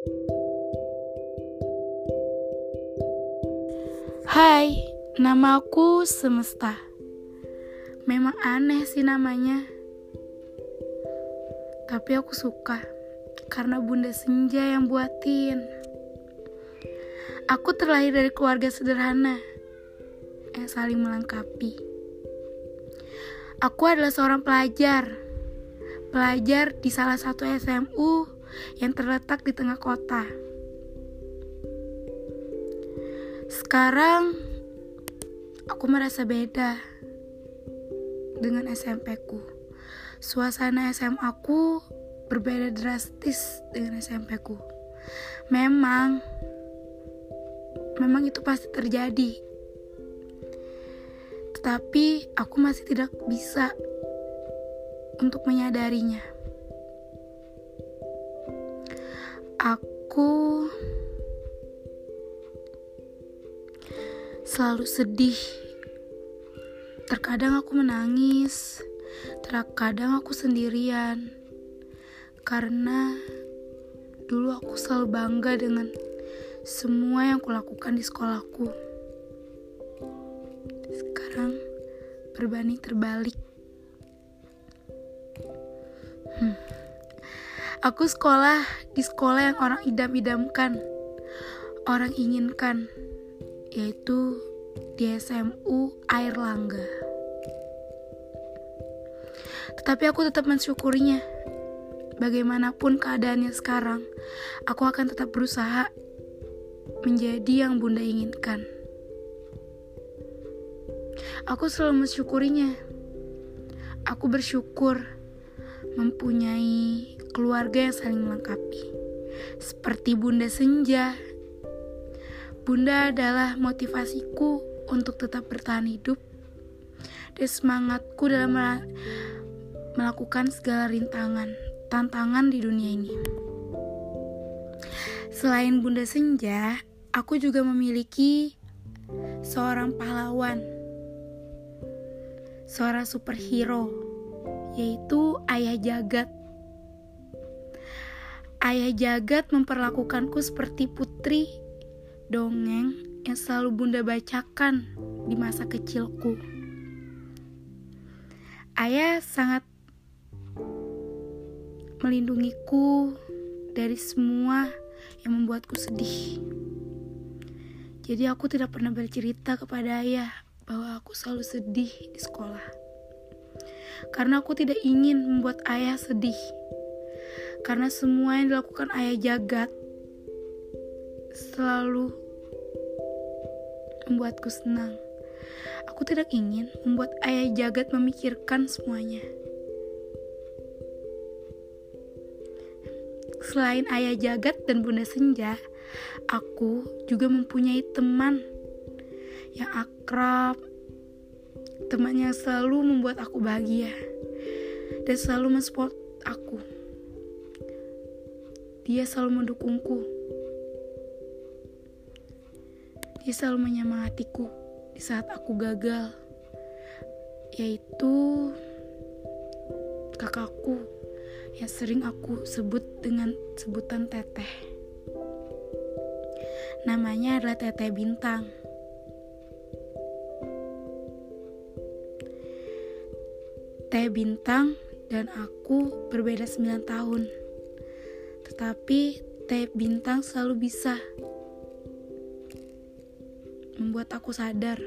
Hai, nama aku Semesta. Memang aneh sih namanya. Tapi aku suka karena Bunda Senja yang buatin. Aku terlahir dari keluarga sederhana yang saling melengkapi. Aku adalah seorang pelajar. Pelajar di salah satu SMU yang terletak di tengah kota. Sekarang aku merasa beda dengan SMP ku. Suasana SMA ku berbeda drastis dengan SMP ku. Memang memang itu pasti terjadi. Tetapi aku masih tidak bisa untuk menyadarinya. Aku selalu sedih. Terkadang aku menangis, terkadang aku sendirian. Karena dulu aku selalu bangga dengan semua yang kulakukan di sekolahku. Sekarang berbanding terbalik. Aku sekolah di sekolah yang orang idam-idamkan, orang inginkan, yaitu di SMU Air Langga. Tetapi aku tetap mensyukurinya. Bagaimanapun keadaannya sekarang, aku akan tetap berusaha menjadi yang Bunda inginkan. Aku selalu mensyukurinya. Aku bersyukur mempunyai keluarga yang saling melengkapi. Seperti Bunda Senja. Bunda adalah motivasiku untuk tetap bertahan hidup dan semangatku dalam melakukan segala rintangan, tantangan di dunia ini. Selain Bunda Senja, aku juga memiliki seorang pahlawan, seorang superhero, yaitu Ayah Jagat. Ayah jagat memperlakukanku seperti putri dongeng yang selalu bunda bacakan di masa kecilku. Ayah sangat melindungiku dari semua yang membuatku sedih. Jadi aku tidak pernah bercerita kepada ayah bahwa aku selalu sedih di sekolah. Karena aku tidak ingin membuat ayah sedih karena semua yang dilakukan ayah jagat selalu membuatku senang. Aku tidak ingin membuat ayah jagat memikirkan semuanya. Selain ayah jagat dan bunda senja, aku juga mempunyai teman yang akrab, teman yang selalu membuat aku bahagia dan selalu mensupport aku. Dia selalu mendukungku. Dia selalu menyemangatiku di saat aku gagal, yaitu kakakku yang sering aku sebut dengan sebutan teteh. Namanya adalah Teteh Bintang. Teh Bintang dan aku berbeda 9 tahun. Tetapi teh bintang selalu bisa membuat aku sadar.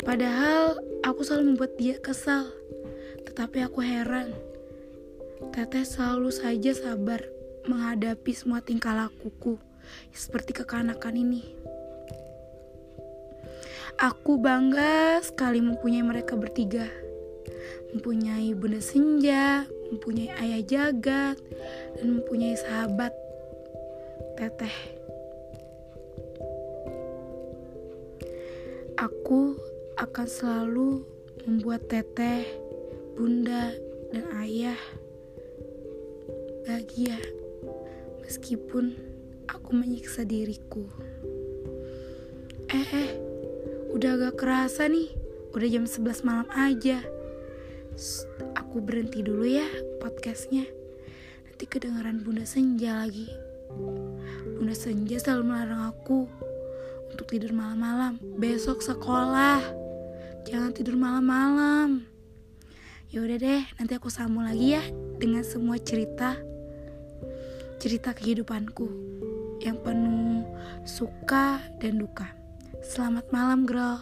Padahal aku selalu membuat dia kesal. Tetapi aku heran. Teteh selalu saja sabar menghadapi semua tingkah lakuku seperti kekanakan ini. Aku bangga sekali mempunyai mereka bertiga. Mempunyai Bunda Senja, mempunyai ayah jagat, dan mempunyai sahabat teteh. Aku akan selalu membuat teteh, bunda, dan ayah bahagia meskipun aku menyiksa diriku. Eh, eh, udah agak kerasa nih, udah jam 11 malam aja aku berhenti dulu ya podcastnya. Nanti kedengaran Bunda Senja lagi. Bunda Senja selalu melarang aku untuk tidur malam-malam. Besok sekolah. Jangan tidur malam-malam. Ya udah deh, nanti aku sambung lagi ya dengan semua cerita cerita kehidupanku yang penuh suka dan duka. Selamat malam, girl.